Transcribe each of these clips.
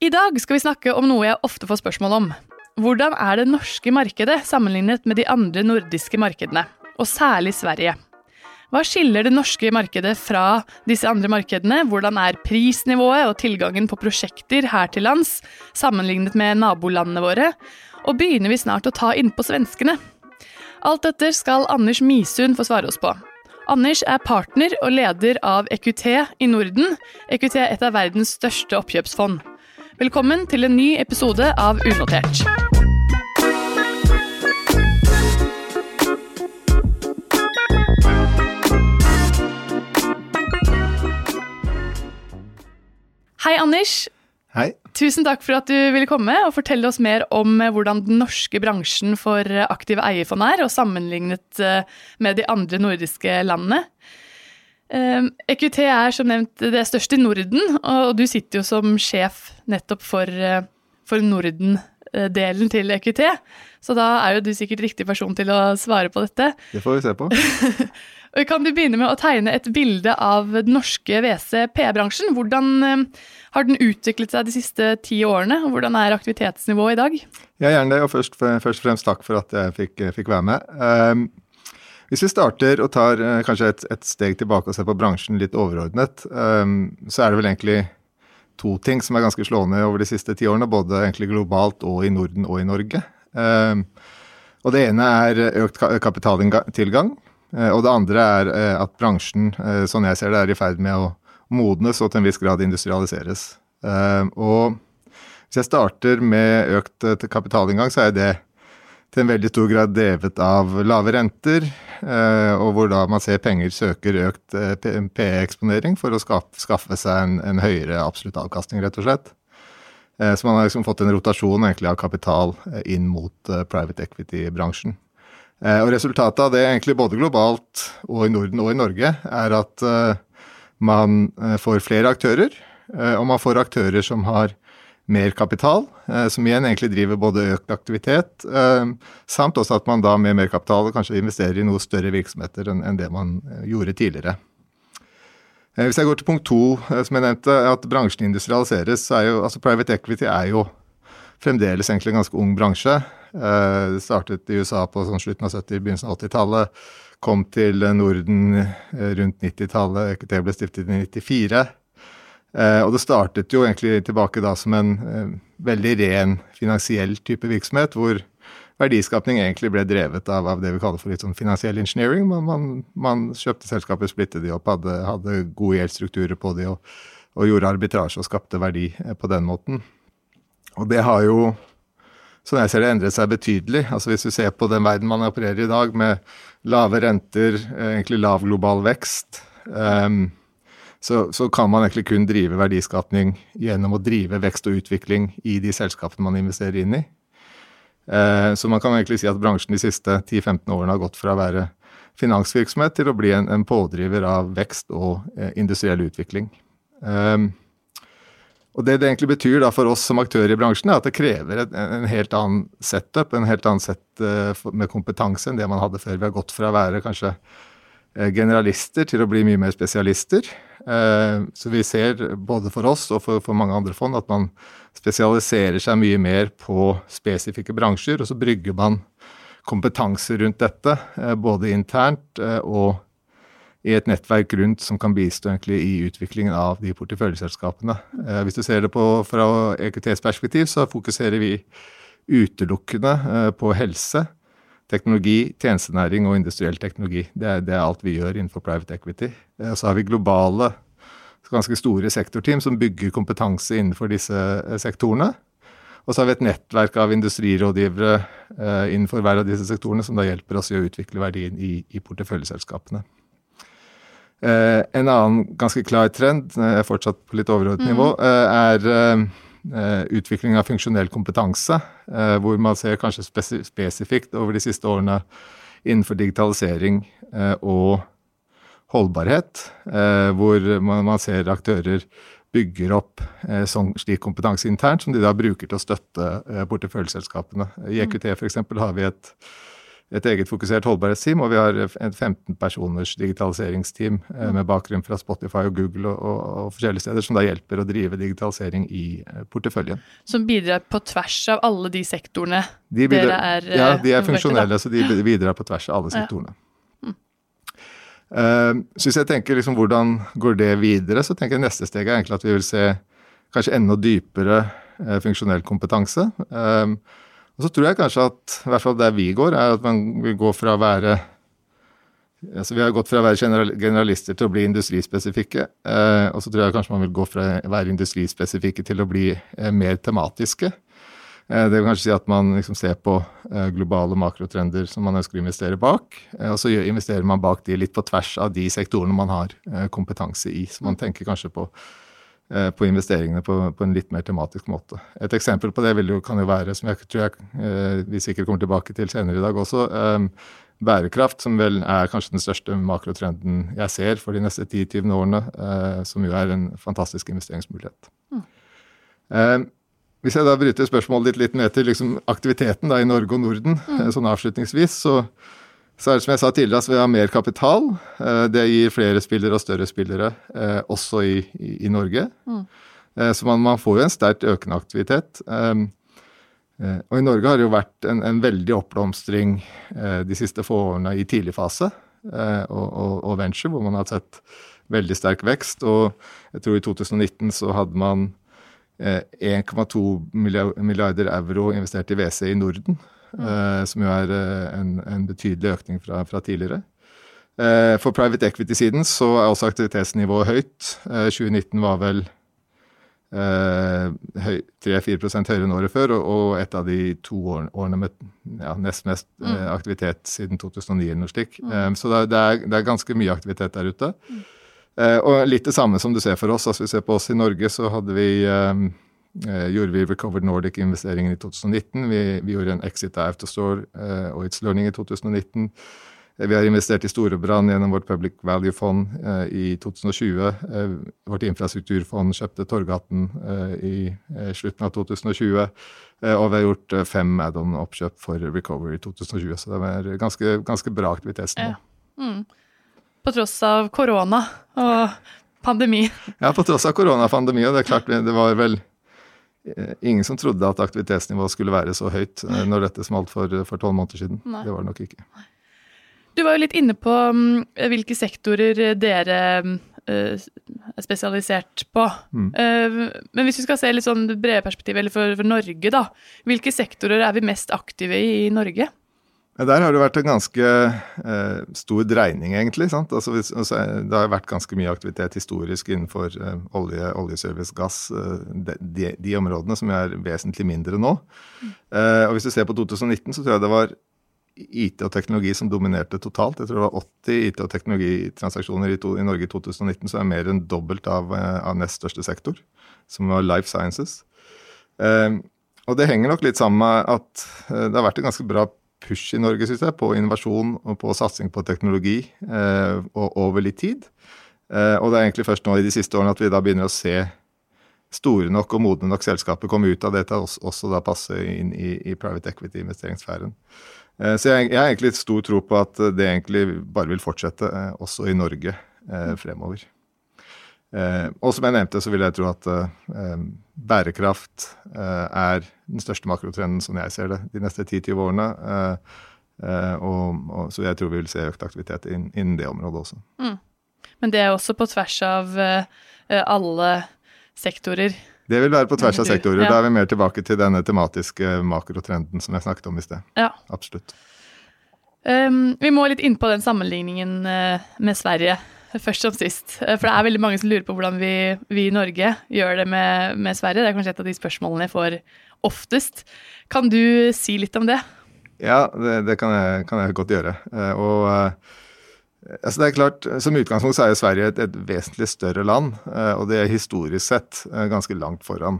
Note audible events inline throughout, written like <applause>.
I dag skal vi snakke om noe jeg ofte får spørsmål om. Hvordan er det norske markedet sammenlignet med de andre nordiske markedene, og særlig Sverige? Hva skiller det norske markedet fra disse andre markedene? Hvordan er prisnivået og tilgangen på prosjekter her til lands sammenlignet med nabolandene våre? Og begynner vi snart å ta innpå svenskene? Alt dette skal Anders Misund få svare oss på. Anders er partner og leder av EQT i Norden. EQT er et av verdens største oppkjøpsfond. Velkommen til en ny episode av Unotert. Hei, Anders. Hei. Tusen takk for at du ville komme og fortelle oss mer om eh, hvordan den norske bransjen for eh, aktive eierfond er, og sammenlignet eh, med de andre nordiske landene. EQT er som nevnt det største i Norden, og du sitter jo som sjef nettopp for, for Norden-delen til EQT. Så da er jo du sikkert riktig person til å svare på dette. Det får vi se på. <laughs> kan du begynne med å tegne et bilde av den norske WC-PE-bransjen? Hvordan har den utviklet seg de siste ti årene, og hvordan er aktivitetsnivået i dag? Ja, gjerne det, og først, først, og fremst takk for at jeg fikk, fikk være med. Um, hvis vi starter og tar uh, kanskje et, et, steg tilbake og ser på bransjen litt overordnet, um, så er det vel egentlig to ting som er ganske slående over de siste ti årene, både egentlig globalt og i Norden og i Norge. Um, og Det ene er økt kapitaltilgang, uh, og det andre er uh, at bransjen, sånn jeg ser det, er i ferd med å modnes og til en viss grad industrialiseres. Uh, og hvis jeg starter med økt kapitalinngang, så er det til en veldig stor grad drevet av lave renter, uh, og hvor da man ser penger søker økt PE-eksponering for å skaffe, seg en, en, høyere absolutt avkastning, rett og slett. Så man har liksom fått en rotasjon egentlig av kapital inn mot private equity-bransjen. Og resultatet av det, egentlig både globalt og i Norden og i Norge, er at man eh, får flere aktører, eh, og man får aktører som har mer kapital, eh, som igjen egentlig driver både økt aktivitet, samt også at man da med mer kapital kanskje investerer i noe større virksomheter enn det man gjorde tidligere. Hvis jeg går til punkt to, som jeg nevnte, at bransjen industrialiseres, så er jo altså private equity er jo fremdeles egentlig en ganske ung bransje. Det startet i USA på sånn slutten av 70-, begynnelsen av 80-tallet kom til Norden eh, rundt 90-tallet. EQT ble stiftet i 94. Eh, og det startet jo egentlig tilbake da som en eh, veldig ren finansiell type virksomhet, hvor verdiskapning egentlig ble drevet av, av det vi kaller for litt sånn finansiell engineering. Man, man, man kjøpte selskaper, splittet de opp, hadde, hadde gode gjeldsstrukturer på de og, og, gjorde arbitrasje og skapte verdi på den måten. Og det har jo sånn jeg ser det, endret seg betydelig. Altså Hvis du ser på den verden man opererer i dag, med lave renter, egentlig lav global vekst, um, så, så, kan man egentlig kun drive verdiskapning gjennom å drive vekst og utvikling i de selskapene man investerer inn i. Uh, så man kan egentlig si at bransjen de siste 10-15 årene har gått fra å være finansvirksomhet til å bli en, en pådriver av vekst og uh, industriell utvikling. Um, og Det det egentlig betyr for oss som aktører i bransjen, er at det krever en, en helt annen setup, en helt annen sett med kompetanse enn det man hadde før. Vi har gått fra å være kanskje generalister til å bli mye mer spesialister. Uh, så vi ser både for oss og for, mange andre fond at man spesialiserer seg mye mer på spesifikke bransjer, og så brygger man kompetanse rundt dette, både internt og i et nettverk rundt som kan bistå egentlig i utviklingen av de porteføljeselskapene. Eh, hvis du ser det på, fra EQTs perspektiv, så fokuserer vi utelukkende eh, på helse, teknologi, tjenestenæring og industriell teknologi. Det er, det er, alt vi gjør innenfor private equity. Og så har vi globale, ganske store sektorteam som bygger kompetanse innenfor disse eh, sektorene. Og så har vi et nettverk av industrirådgivere eh, innenfor hver av disse sektorene som da hjelper oss i å utvikle verdien i, i porteføljeselskapene. Eh, en annen ganske klar trend, jeg er fortsatt på litt overordnet mm. nivå, eh, er utvikling av funksjonell kompetanse. hvor man ser kanskje spesifikt over de siste årene innenfor digitalisering og holdbarhet, hvor man ser aktører bygger opp sånn, slik kompetanse internt, som de da bruker til å støtte porteføljeselskapene. I EQT f.eks. har vi et et eget fokusert holdbarhetsteam, og vi har et 15 personers digitaliseringsteam eh, med bakgrunn fra Spotify og Google og, og, og, forskjellige steder, som da hjelper å drive digitalisering i eh, porteføljen. Som bidrar på tvers av alle de sektorene de bidrar, dere er Ja, de er funksjonelle, så de bidrar på tvers av alle sektorene. Ja. Mm. Uh, så hvis jeg tenker liksom hvordan går det videre, så tenker jeg neste steg er egentlig at vi vil se kanskje enda dypere uh, funksjonell kompetanse. Uh, og så tror jeg kanskje at i hvert fall der vi går, er at man vil gå fra å være altså Vi har gått fra å være generalister til å bli industrispesifikke. Eh, og så tror jeg kanskje man vil gå fra å være industrispesifikke til å bli eh, mer tematiske. Eh, det vil kanskje si at man liksom ser på globale makrotrender som man ønsker å investere bak. Og så investerer man bak de litt på tvers av de sektorene man har kompetanse i. Så man tenker kanskje på på investeringene på, på, en litt mer tematisk måte. Et eksempel på det jo, kan jo være, som jeg tror jeg, eh, vi sikkert kommer tilbake til senere i dag også, um, bærekraft, som vel er kanskje den største makrotrenden jeg ser for de neste 10-20 årene, som jo er en fantastisk investeringsmulighet. Mm. Hvis jeg da bryter spørsmålet litt, litt ned til liksom, aktiviteten da, i Norge og Norden, mm. sånn avslutningsvis, så så er det som jeg sa tidligere, at vi har mer kapital. Eh, det gir flere spillere og større spillere, eh, også i, i, i Norge. Mm. Eh, så man, man, får jo en sterkt økende aktivitet. Og i Norge har det jo vært en, en veldig oppblomstring de siste få årene i tidlig fase og, og, og, venture, hvor man har sett veldig sterk vekst. Og jeg tror i 2019 så hadde man 1,2 milliarder euro investert i WC i Norden. Mm. som jo er eh, en, en betydelig økning fra, fra tidligere. Eh, for private equity-siden så er også aktivitetsnivået høyt. 2019 var vel 3-4% høyere enn året før, og, et av de to årene med ja, nest mest mm. aktivitet siden 2009 eller noe slikt. Mm. Så det er, det er, ganske mye aktivitet der ute. Mm. Og litt det samme som du ser for oss. altså vi ser på oss i Norge, så hadde vi eh, gjorde vi Recovered Nordic-investeringen i 2019. Vi, vi, gjorde en exit av Autostore eh, og It's Learning i 2019. Eh, vi har investert i Storebrand gjennom vårt Public Value-fond eh, i 2020. Eh, vårt infrastrukturfond kjøpte Torgaten eh, i slutten av 2020. og vi har gjort fem add-on-oppkjøp for Recovery i 2020. Så det er ganske, ganske bra aktivitetsnivå. Ja. Mm. På tross av korona og pandemi. Ja, på tross av korona og. Det er klart, det var vel Eh, ingen som trodde at aktivitetsnivået skulle være så høyt eh, når dette smalt for tolv måneder siden. Nei. Det var det nok ikke. Du var jo litt inne på um, hvilke sektorer dere uh, er spesialisert på. Mm. Men hvis vi skal se litt sånn brede perspektiv, eller for, for Norge, da. Hvilke sektorer er vi mest aktive i i Norge? Der har det vært en ganske eh, stor dreining, egentlig. Altså, altså, det har vært ganske mye aktivitet historisk innenfor eh, olje, oljeservice, gass. Eh, de, de, de, områdene som er vesentlig mindre nå. Eh, og Hvis du ser på 2019, så tror jeg det var IT og teknologi som dominerte totalt. Jeg tror det var 80 IT- og teknologitransaksjoner i, to, i Norge i 2019, som er mer enn dobbelt av, eh, av nest største sektor, som var Life Sciences. Eh, og det henger nok litt sammen med at det har vært en ganske bra push i Norge, synes jeg, på innovasjon og på satsing på teknologi eh, over litt tid. Eh, og det er egentlig først nå i de siste årene at vi da begynner å se store nok og modne nok selskaper komme ut av dette, og også da passe inn i, i private equity-investeringssfæren. Eh, så jeg, jeg, har egentlig stor tro på at det egentlig bare vil fortsette eh, også i Norge eh, fremover. Eh, og som jeg nevnte, så vil jeg tro at eh, bærekraft eh, er den største makrotrenden, som jeg ser det, de neste 10-20 årene. Og, og, så jeg tror vi vil se økt aktivitet innen, innen det området også. Mm. Men det er også på tvers av alle sektorer? Det vil være på tvers av sektorer. Ja. Da er vi mer tilbake til denne tematiske makrotrenden som jeg snakket om i sted. Ja. Absolutt. Um, vi må litt inn på den sammenligningen med Sverige <laughs> først som sist. Eh, for det er veldig mange som lurer på hvordan vi, vi i Norge gjør det med, med, Sverige. Det er kanskje et av de spørsmålene jeg får oftest. Kan du si litt om det? Ja, det, det kan, jeg, kan, jeg, godt gjøre. Eh, og eh, altså det er klart, Som utgangspunkt så er jo Sverige et, et, vesentlig større land, og det er historisk sett ganske langt foran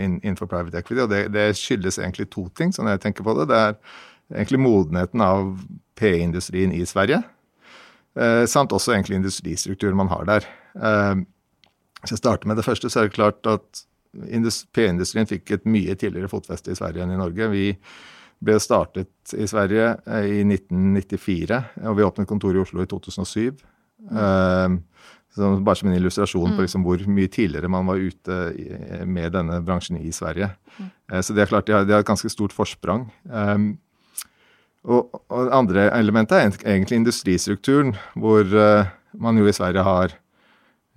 innenfor private equity. og det, det skyldes egentlig to ting, sånn jeg tenker på det. Det er egentlig modenheten av PE-industrien i Sverige. Eh, samt også egentlig industristrukturen man har der. Eh, hvis jeg starter med det første, så er det klart at P-industrien fikk et mye tidligere fotfeste i Sverige enn i Norge. Vi, ble startet i Sverige i 1994, og vi åpnet kontor i Oslo i 2007. Mm. Så bare som en illustrasjon mm. på liksom hvor mye tidligere man var ute med denne bransjen i Sverige. Mm. Så det er klart de har, et ganske stort forsprang. Um, og, og andre elementet er egentlig industristrukturen, hvor uh, man jo i Sverige har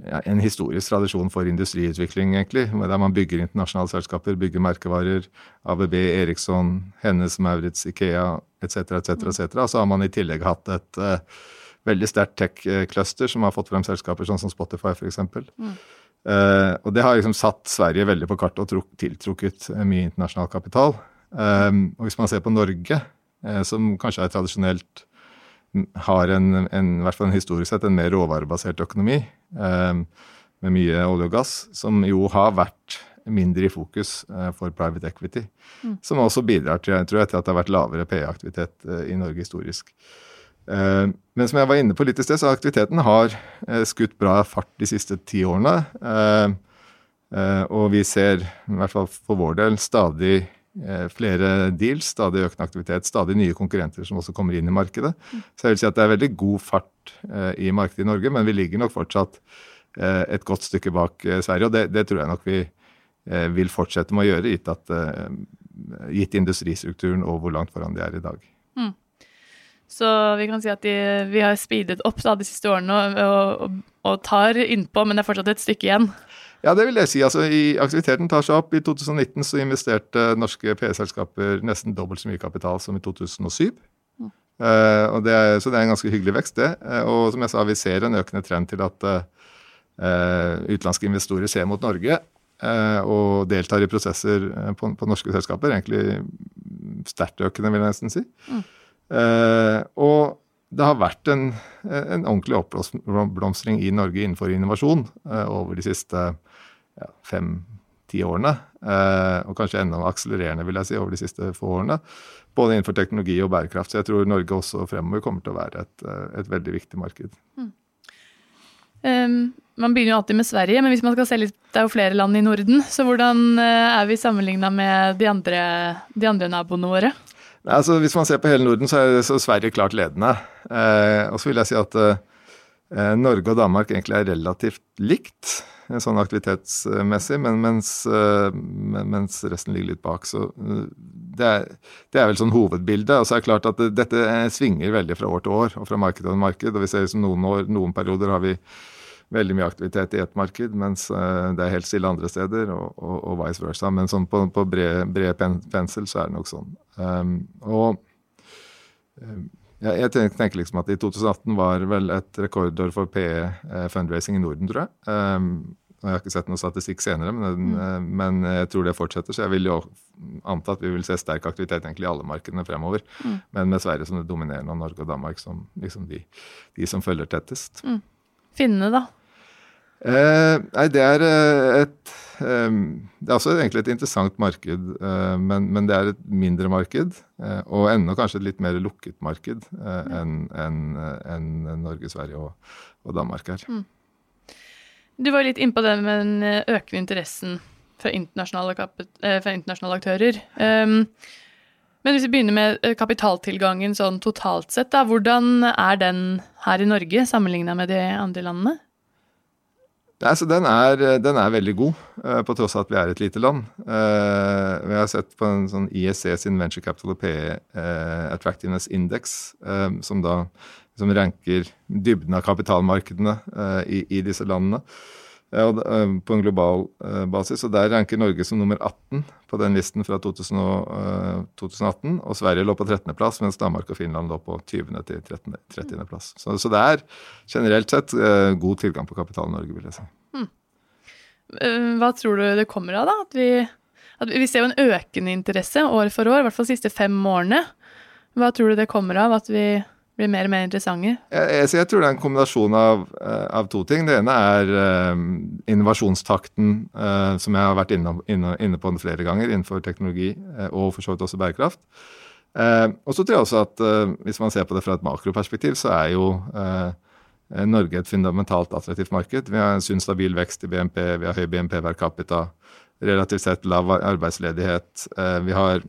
ja, en historisk tradisjon for industriutvikling, egentlig. Der man bygger internasjonale selskaper, bygger merkevarer. ABB, Eriksson, Hennes, Maurits, Ikea etc. etc. etc. Og så har man i tillegg hatt et uh, veldig sterkt tech-cluster som har fått frem selskaper sånn som Spotify f.eks. Mm. Uh, og det har liksom satt Sverige veldig på kartet og tiltrukket mye internasjonal kapital. Um, og hvis man ser på Norge, som kanskje er tradisjonelt har en, en, i hvert fall en historisk sett en mer råvarebasert økonomi eh, med mye olje og gass, som jo har vært mindre i fokus eh, for private equity. Mm. Som også bidrar til, jeg til at det har vært lavere PE-aktivitet eh, i Norge historisk. Eh, men som jeg var inne på litt i sted, så aktiviteten har eh, skutt bra fart de siste ti årene. Eh, og vi ser, i hvert fall for vår del, stadig Eh, flere deals, stadig økende aktivitet, stadig nye konkurrenter som også kommer inn i markedet. Så jeg vil si at det er veldig god fart eh, i markedet i Norge, men vi ligger nok fortsatt eh, et godt stykke bak Sverige. Og det, det tror jeg nok vi vil fortsette med å gjøre, gitt, at, gitt industristrukturen og hvor langt foran de er i dag. Mm. Så vi kan si at de, vi har speedet opp da, de siste årene og, og, og tar innpå, men det er fortsatt et stykke igjen. Ja, det vil jeg si. Altså, i Aktiviteten tar seg opp. I 2019 så investerte norske PE-selskaper nesten dobbelt så mye kapital som i 2007. Mm. Uh, og det er, så det er en ganske hyggelig vekst, det. Uh, og som jeg sa, vi ser en økende trend til at uh, utenlandske investorer ser mot Norge og deltar i prosesser på, på, norske selskaper. Egentlig sterkt økende, vil jeg nesten si. Mm. og det har vært en, en ordentlig oppblomstring i Norge innenfor innovasjon over de siste ja, fem-ti årene. Eh, og kanskje enda akselererende, vil jeg si, over de siste få årene. Både innenfor teknologi og bærekraft. Så jeg tror Norge også fremover kommer til å være et, eh, et veldig viktig marked. Mm. Um, man begynner jo alltid med Sverige, men hvis man skal se litt, det er jo flere land i Norden. Så hvordan uh, er vi sammenligna med de andre, de andre naboene våre? Nei, altså Hvis man ser på hele Norden, så er så Sverige klart ledende. Eh, og så vil jeg si at eh, Norge og Danmark egentlig er relativt likt sånn aktivitetsmessig, men mens, eh, mens, resten ligger litt bak. Så eh, det er, det er vel sånn hovedbildet. Og så er det klart at det, dette svinger veldig fra år til år og fra marked til marked. Og vi ser som noen år, noen perioder har vi veldig mye aktivitet i ett marked, mens eh, det er helt stille andre steder, og, og, og vice versa. Men sånn på, på bred, bred pensel så er det nok sånn. Um, og um, ja, jeg tenker liksom at I 2018 var vel et rekordår for PE eh, fundraising i Norden, tror jeg. Um, jeg har ikke sett noe statistikk senere, men, mm. Eh, men, jeg tror det fortsetter. Så jeg vil jo anta at vi vil se sterk aktivitet egentlig i alle markedene fremover. Mm. Men med Sverige som det dominerende, og Norge og Danmark som liksom de, de som følger tettest. Mm. Finnene, da? Eh, nei, det er eh, et eh, Det er også egentlig et interessant marked, eh, men, men, det er et mindre marked. Eh, og enda kanskje et litt mer lukket marked enn en, en Norge, Sverige og, og Danmark er. Mm. Du var litt innpå det med den økende interessen fra internasjonale, fra internasjonale aktører. Um, men hvis vi begynner med kapitaltilgangen sånn totalt sett, da, hvordan er den her i Norge sammenligna med de andre landene? Nei, så den er, den er veldig god, uh, på tross av at vi er et lite land. Uh, vi har sett på en sånn ISC sin Venture Capital PE uh, Attractiveness Index, som da som ranker dybden av kapitalmarkedene i, i, disse landene. Eh, på en global eh, basis. og Der ranker Norge som nummer 18 på den listen fra 2018. Eh, og Sverige lå på 13.-plass, mens Danmark og Finland lå på 20. til 30.-plass. Så, så, det er generelt sett god tilgang på kapital i Norge, vil jeg si. Hmm. Hva tror du det kommer av, da? At vi, at vi ser jo en økende interesse år for år, i hvert fall de siste fem årene. Hva tror du det kommer av at vi blir mer og mer interessante? Jeg, jeg, tror det er en kombinasjon av, eh, av to ting. Det ene er uh, innovasjonstakten, uh, som jeg har vært inne, inne, inne, på flere ganger innenfor teknologi uh, og for så vidt også bærekraft. og så tror jeg også at hvis man ser på det fra et makroperspektiv, så er jo Norge et fundamentalt attraktivt marked. Vi har en sunn, stabil vekst i BNP, vi har høy BNP hver capita, relativt sett lav arbeidsledighet. vi har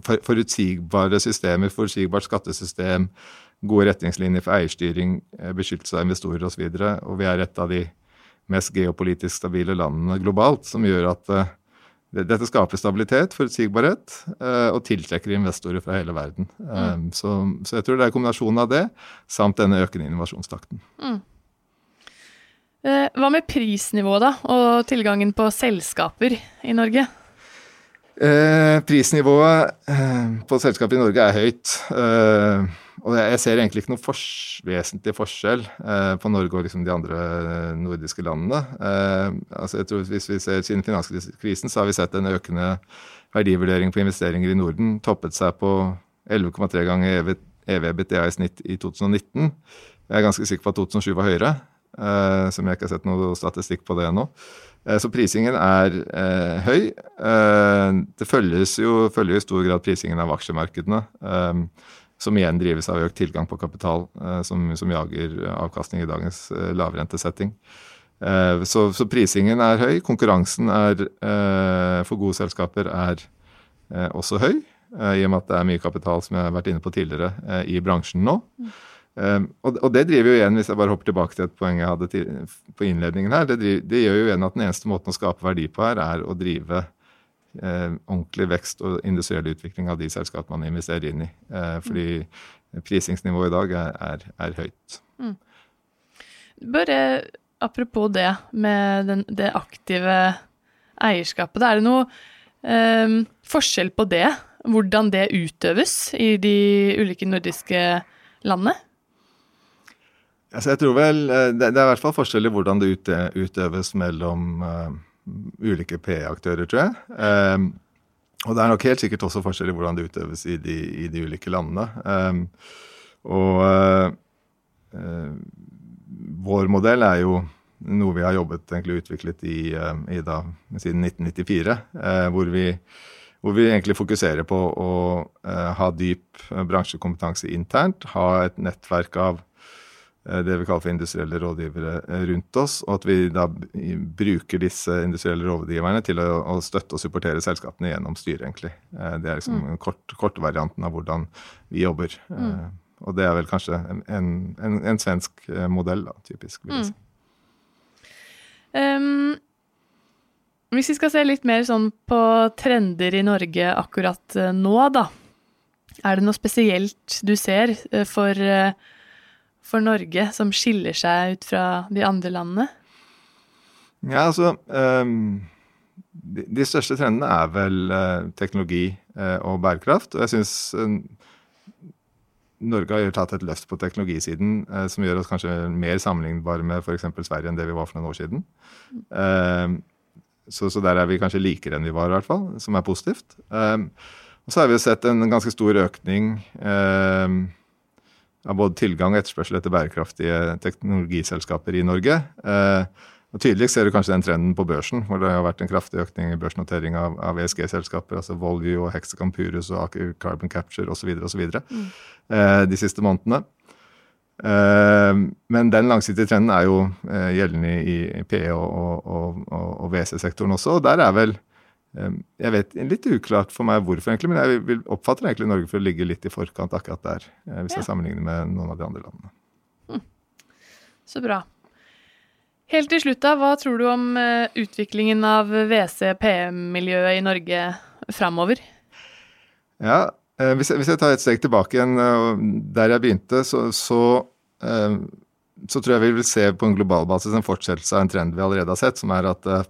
forutsigbare systemer, forutsigbart skattesystem, gode retningslinjer for eierstyring, beskyttelse av investorer osv. Og, så og vi er et av de mest geopolitisk stabile landene globalt, som gjør at dette skaper stabilitet, forutsigbarhet, og tiltrekker investorer fra hele verden. Mm. Så, så, jeg tror det er kombinasjonen av det, samt denne økende innovasjonstakten. Mm. Eh, hva med prisnivået, da, og tilgangen på selskaper i Norge? Eh, prisnivået eh, på selskaper i Norge er høyt. Eh, og jeg ser egentlig ikke noen fors vesentlig forskjell på Norge og liksom de andre nordiske landene. Altså jeg tror hvis vi ser Siden finanskrisen så har vi sett en økende verdivurdering på investeringer i Norden. Toppet seg på 11,3 ganger EV-BTA i snitt i 2019. Jeg er ganske sikker på at 2007 var høyere. Uh, som jeg ikke har sett noe statistikk på det ennå. Uh, så prisingen er uh, høy. det følges jo, følger i stor grad prisingen av aksjemarkedene, som igjen drives av økt tilgang på kapital, som, som, jager avkastning i dagens lavrentesetting. Så, så, prisingen er høy. Konkurransen er, for gode selskaper er også høy, i og med at det er mye kapital, som jeg har vært inne på tidligere, i bransjen nå. Mm. Um, og, og, det driver jo igjen, hvis jeg bare hopper tilbake til et poeng jeg hadde til, på innledningen her, det, driver, det, gjør jo igjen at den eneste måten å skape verdi på her, er å drive eh, ordentlig vekst og industriell utvikling av de selskapene man investerer inn i. Eh, fordi mm. prisingsnivået i dag er, er, er høyt. Mm. Bare apropos det med den, det aktive eierskapet. Er det noe eh, forskjell på det? Hvordan det utøves i de ulike nordiske landene? Altså, jeg tror vel, eh, det, er i hvert fall forskjell i hvordan det utøves mellom uh, ulike PE-aktører, tror jeg. Um, og det er nok helt sikkert også forskjell i hvordan det utøves i de, i de ulike landene. Og vår modell er jo noe vi har jobbet egentlig utviklet i, i da, siden 1994, hvor vi, hvor, vi, egentlig fokuserer på å ha dyp bransjekompetanse internt, ha et nettverk av Eh, det vi kaller for industrielle rådgivere eh, rundt oss, og at vi da bruker disse industrielle rådgiverne til å, å støtte og supportere selskapene gjennom styret, egentlig. Eh, det er liksom mm. kort, kortvarianten av hvordan vi jobber. Mm. Og det er vel kanskje en, en, en svensk modell, da, typisk, vil jeg mm. Um, hvis vi skal se litt mer sånn på trender i Norge akkurat nå, da. Er det noe spesielt du ser for for Norge som skiller seg ut fra de andre landene? Ja, altså um, de, største trendene er vel uh, teknologi uh, og bærekraft. Og jeg syns uh, Norge har tatt et løft på teknologisiden som gjør oss kanskje mer sammenlignbare med f.eks. Sverige enn det vi var for noen år siden. Ehm, så, så, der er vi kanskje likere enn vi var, i hvert fall, som er positivt. Ehm, og så har vi sett en ganske stor økning av både tilgang og etterspørsel etter bærekraftige teknologiselskaper i Norge. Eh, og Tydeligst ser du kanskje den trenden på børsen, hvor det har vært en kraftig økning i børsnotering av, av ESG-selskaper, altså Volue og Hexagon Purus og Aker Carbon Capture osv. osv. Mm. Eh, de siste månedene. Eh, men den langsiktige trenden er jo gjeldende i, PE og, og, og, og WC-sektoren også. og der er vel jeg vet Litt uklart for meg hvorfor, egentlig, men jeg vil oppfatter egentlig Norge for å ligge litt i forkant akkurat der, eh, hvis ja. jeg sammenligner med noen av de andre landene. Hm. Så bra. Helt til slutt, da, hva tror du om eh, utviklingen av WC-PM-miljøet i Norge framover? Ja, eh, hvis jeg, hvis jeg, tar et steg tilbake igjen, der jeg begynte, så, så så tror jeg vi vil se på en global basis en fortsettelse av en trend vi allerede har sett, som er at uh,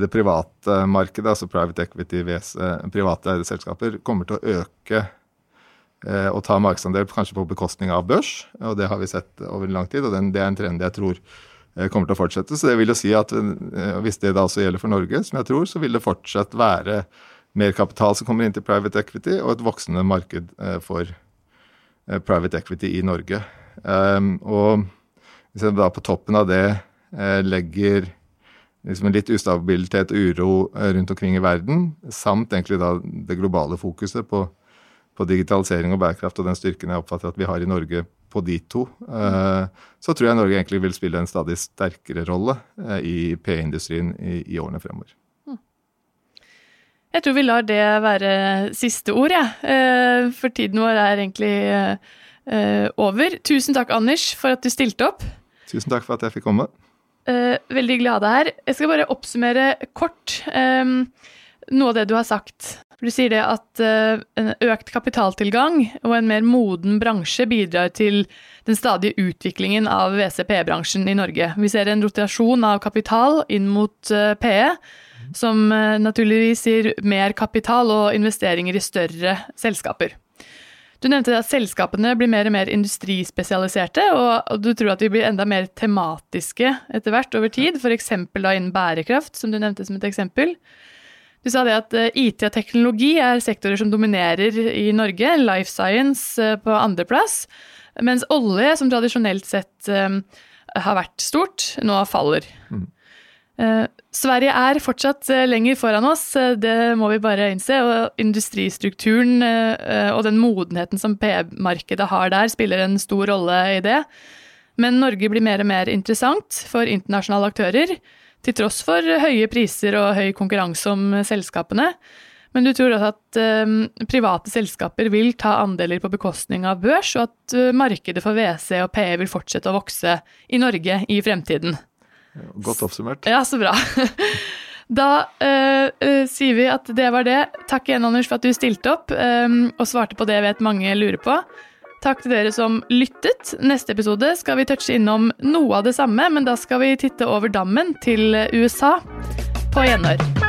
det private markedet, altså private equity, uh, private eide selskaper, kommer til å øke uh, og ta markedsandel kanskje på bekostning av børs. og Det har vi sett over lang tid, og det er en trend jeg tror kommer til å fortsette. Så det vil jo si at hvis det da også gjelder for Norge, som jeg tror, så vil det fortsatt være mer kapital som kommer inn til private equity, og et voksende marked for private equity i Norge. Um, og hvis jeg da på toppen av det eh, legger liksom litt ustabilitet og uro eh, rundt omkring i verden, samt egentlig da det globale fokuset på, på, digitalisering og bærekraft og den styrken jeg oppfatter at vi har i Norge på de to, eh, så tror jeg Norge egentlig vil spille en stadig sterkere rolle eh, i PE-industrien i, i, årene fremover. Jeg tror vi lar det være siste ord. Ja. For tiden vår er egentlig over. Tusen takk, Anders, for at du stilte opp. Tusen takk for at jeg fikk komme. Veldig glade her. Jeg skal bare oppsummere kort noe av det du har sagt. Du sier det at en økt kapitaltilgang og en mer moden bransje bidrar til den stadige utviklingen av VCP-bransjen i Norge. Vi ser en rotasjon av kapital inn mot PE som eh, naturligvis gir mer kapital og investeringer i større selskaper. Du nevnte at selskapene blir mer og mer industrispesialiserte, og du tror at de blir enda mer tematiske etter hvert over tid, f.eks. innen bærekraft, som du nevnte som et eksempel. Du sa det at eh, IT og teknologi er sektorer som dominerer i Norge, life science eh, på andreplass, mens olje, som tradisjonelt sett har vært stort, nå faller. Mm. Eh, Sverige er fortsatt eh, lenger foran oss, eh, det må vi bare innse. Og industristrukturen og den modenheten som PE-markedet har der, spiller en stor rolle i det. Men Norge blir mer og mer interessant for internasjonale aktører, til tross for høye priser og høy konkurranse om selskapene. Men du tror at private selskaper vil ta andeler på bekostning av børs, og at markedet for WC og PE vil fortsette å vokse i Norge i fremtiden? Godt oppsummert. Ja, så bra. Da uh, uh, sier vi at det var det. Takk igjen, Anders, for at du stilte opp um, og svarte på det jeg vet mange lurer på. Takk til dere som lyttet. Neste episode skal vi touche innom noe av det samme, men da skal vi titte over dammen til USA. På gjenhør.